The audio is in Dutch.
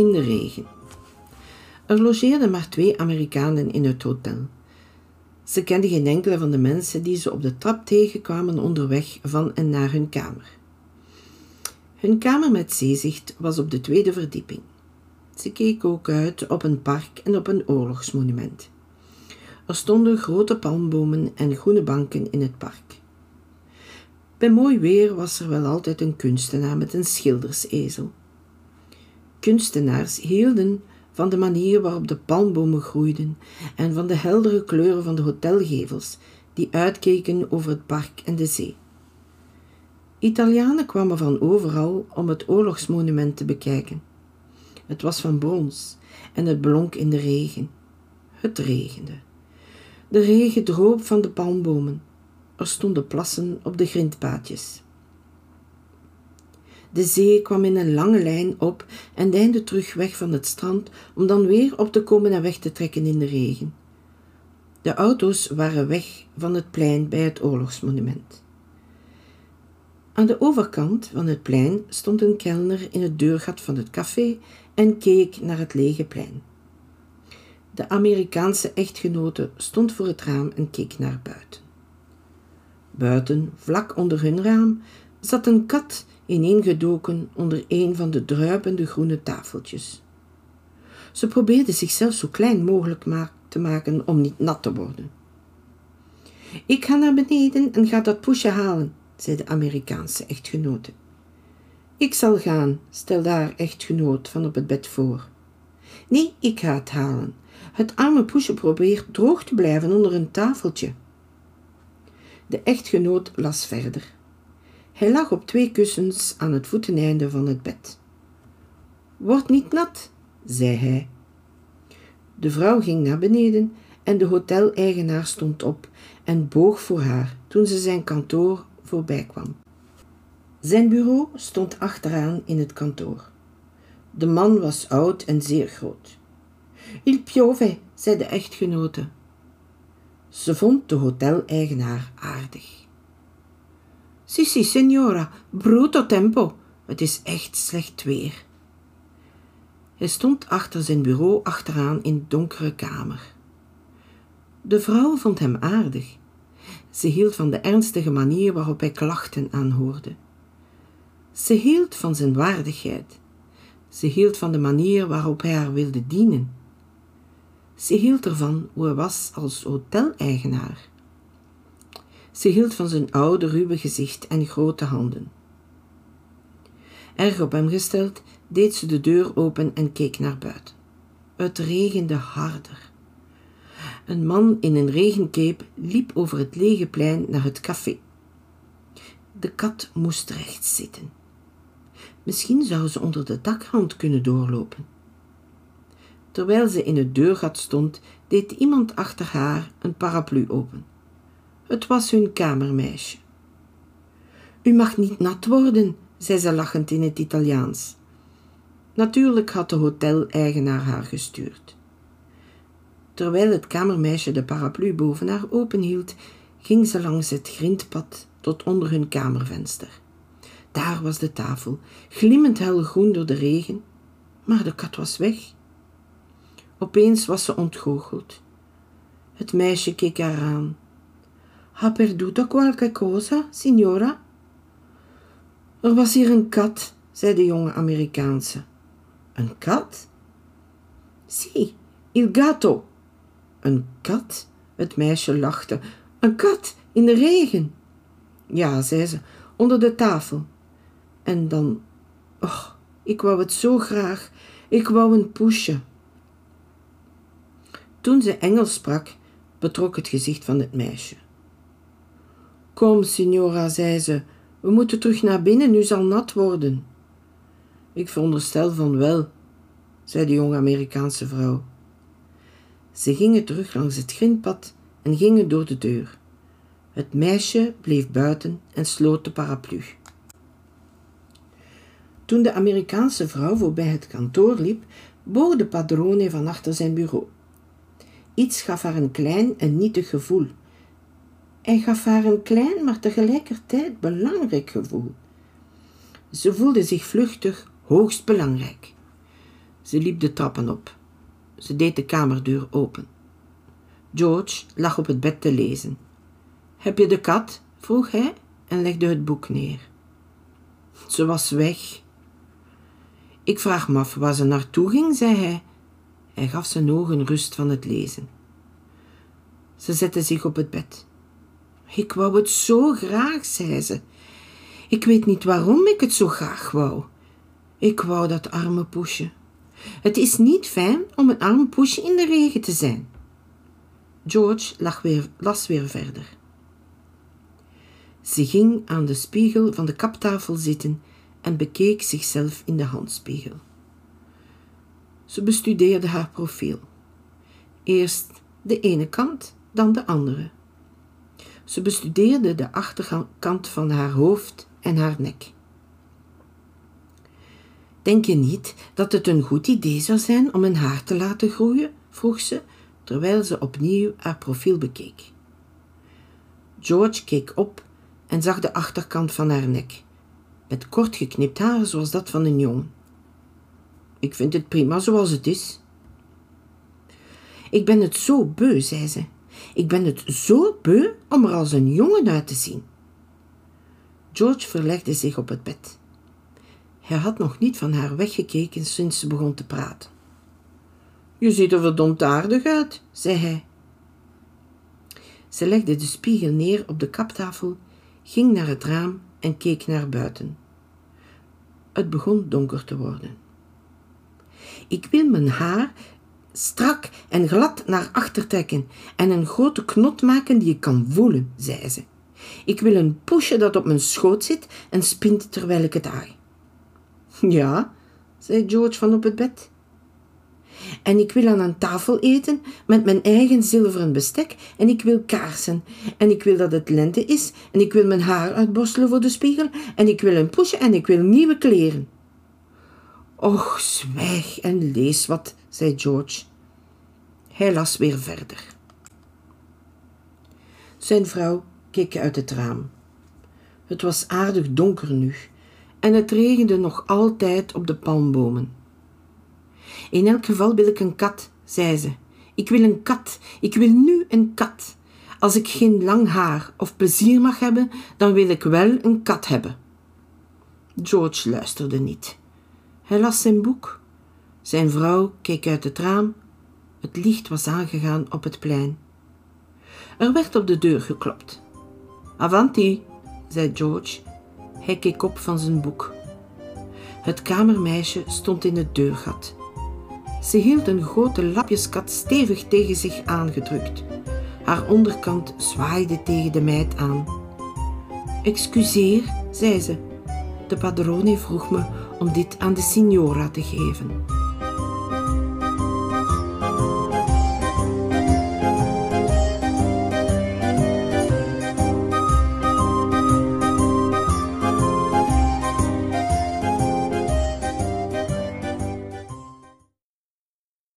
in de regen. Er logeerden maar twee Amerikanen in het hotel. Ze kenden geen enkele van de mensen die ze op de trap tegenkwamen onderweg van en naar hun kamer. Hun kamer met zeezicht was op de tweede verdieping. Ze keken ook uit op een park en op een oorlogsmonument. Er stonden grote palmbomen en groene banken in het park. Bij mooi weer was er wel altijd een kunstenaar met een schildersezel. Kunstenaars hielden van de manier waarop de palmbomen groeiden en van de heldere kleuren van de hotelgevels die uitkeken over het park en de zee. Italianen kwamen van overal om het oorlogsmonument te bekijken. Het was van brons en het blonk in de regen. Het regende. De regen droop van de palmbomen. Er stonden plassen op de grindpaadjes. De zee kwam in een lange lijn op en deinde terug weg van het strand om dan weer op te komen en weg te trekken in de regen. De auto's waren weg van het plein bij het oorlogsmonument. Aan de overkant van het plein stond een kelner in het deurgat van het café en keek naar het lege plein. De Amerikaanse echtgenote stond voor het raam en keek naar buiten. Buiten, vlak onder hun raam, zat een kat ineengedoken onder een van de druipende groene tafeltjes. Ze probeerde zichzelf zo klein mogelijk te maken om niet nat te worden. Ik ga naar beneden en ga dat poesje halen, zei de Amerikaanse echtgenote. Ik zal gaan, stelde haar echtgenoot van op het bed voor. Nee, ik ga het halen. Het arme poesje probeert droog te blijven onder een tafeltje. De echtgenoot las verder. Hij lag op twee kussens aan het voeteneinde van het bed. Word niet nat, zei hij. De vrouw ging naar beneden en de hoteleigenaar stond op en boog voor haar toen ze zijn kantoor voorbij kwam. Zijn bureau stond achteraan in het kantoor. De man was oud en zeer groot. Il piove, zei de echtgenote. Ze vond de hoteleigenaar aardig. Si, si, signora, bruto tempo. Het is echt slecht weer. Hij stond achter zijn bureau achteraan in donkere kamer. De vrouw vond hem aardig. Ze hield van de ernstige manier waarop hij klachten aanhoorde. Ze hield van zijn waardigheid. Ze hield van de manier waarop hij haar wilde dienen. Ze hield ervan hoe hij was als hoteleigenaar. Ze hield van zijn oude, ruwe gezicht en grote handen. Erg op hem gesteld, deed ze de deur open en keek naar buiten. Het regende harder. Een man in een regencape liep over het lege plein naar het café. De kat moest recht zitten. Misschien zou ze onder de dakrand kunnen doorlopen. Terwijl ze in het deurgat stond, deed iemand achter haar een paraplu open. Het was hun kamermeisje. U mag niet nat worden, zei ze lachend in het Italiaans. Natuurlijk had de hoteleigenaar haar gestuurd. Terwijl het kamermeisje de paraplu boven haar openhield, ging ze langs het grindpad tot onder hun kamervenster. Daar was de tafel, glimmend helgroen door de regen, maar de kat was weg. Opeens was ze ontgoocheld. Het meisje keek haar aan. Ha perduto qualche cosa, signora? Er was hier een kat, zei de jonge Amerikaanse. Een kat? Si, il gatto. Een kat? Het meisje lachte. Een kat in de regen. Ja, zei ze, onder de tafel. En dan, och, ik wou het zo graag. Ik wou een poesje. Toen ze Engels sprak, betrok het gezicht van het meisje. Kom, signora, zei ze, we moeten terug naar binnen, u zal nat worden. Ik veronderstel van wel, zei de jonge Amerikaanse vrouw. Ze gingen terug langs het grindpad en gingen door de deur. Het meisje bleef buiten en sloot de paraplu. Toen de Amerikaanse vrouw voorbij het kantoor liep, boog de padrone van achter zijn bureau. Iets gaf haar een klein en nietig gevoel. Hij gaf haar een klein, maar tegelijkertijd belangrijk gevoel. Ze voelde zich vluchtig hoogst belangrijk. Ze liep de trappen op. Ze deed de kamerdeur open. George lag op het bed te lezen. Heb je de kat? vroeg hij en legde het boek neer. Ze was weg. Ik vraag me af waar ze naartoe ging, zei hij. Hij gaf zijn ogen rust van het lezen. Ze zette zich op het bed. Ik wou het zo graag, zei ze. Ik weet niet waarom ik het zo graag wou. Ik wou dat arme poesje. Het is niet fijn om een arm poesje in de regen te zijn. George lag weer, las weer verder. Ze ging aan de spiegel van de kaptafel zitten en bekeek zichzelf in de handspiegel. Ze bestudeerde haar profiel. Eerst de ene kant, dan de andere. Ze bestudeerde de achterkant van haar hoofd en haar nek. Denk je niet dat het een goed idee zou zijn om een haar te laten groeien? vroeg ze, terwijl ze opnieuw haar profiel bekeek. George keek op en zag de achterkant van haar nek, met kort geknipt haar zoals dat van een jongen. Ik vind het prima zoals het is. Ik ben het zo beu, zei ze. Ik ben het zo beu om er als een jongen uit te zien. George verlegde zich op het bed. Hij had nog niet van haar weggekeken sinds ze begon te praten. Je ziet er verdomd aardig uit, zei hij. Ze legde de spiegel neer op de kaptafel, ging naar het raam en keek naar buiten. Het begon donker te worden. Ik wil mijn haar strak en glad naar achter trekken en een grote knot maken die ik kan voelen, zei ze. Ik wil een poesje dat op mijn schoot zit en spint terwijl ik het aai. Ja, zei George van op het bed. En ik wil aan een tafel eten met mijn eigen zilveren bestek en ik wil kaarsen. En ik wil dat het lente is en ik wil mijn haar uitborstelen voor de spiegel en ik wil een poesje en ik wil nieuwe kleren. Och, zwijg en lees wat, zei George. Hij las weer verder. Zijn vrouw keek uit het raam. Het was aardig donker nu en het regende nog altijd op de palmbomen. In elk geval wil ik een kat, zei ze. Ik wil een kat, ik wil nu een kat. Als ik geen lang haar of plezier mag hebben, dan wil ik wel een kat hebben. George luisterde niet. Hij las zijn boek. Zijn vrouw keek uit het raam. Het licht was aangegaan op het plein. Er werd op de deur geklopt. Avanti, zei George. Hij keek op van zijn boek. Het kamermeisje stond in het deurgat. Ze hield een grote lapjeskat stevig tegen zich aangedrukt. Haar onderkant zwaaide tegen de meid aan. Excuseer, zei ze. De padrone vroeg me om dit aan de signora te geven.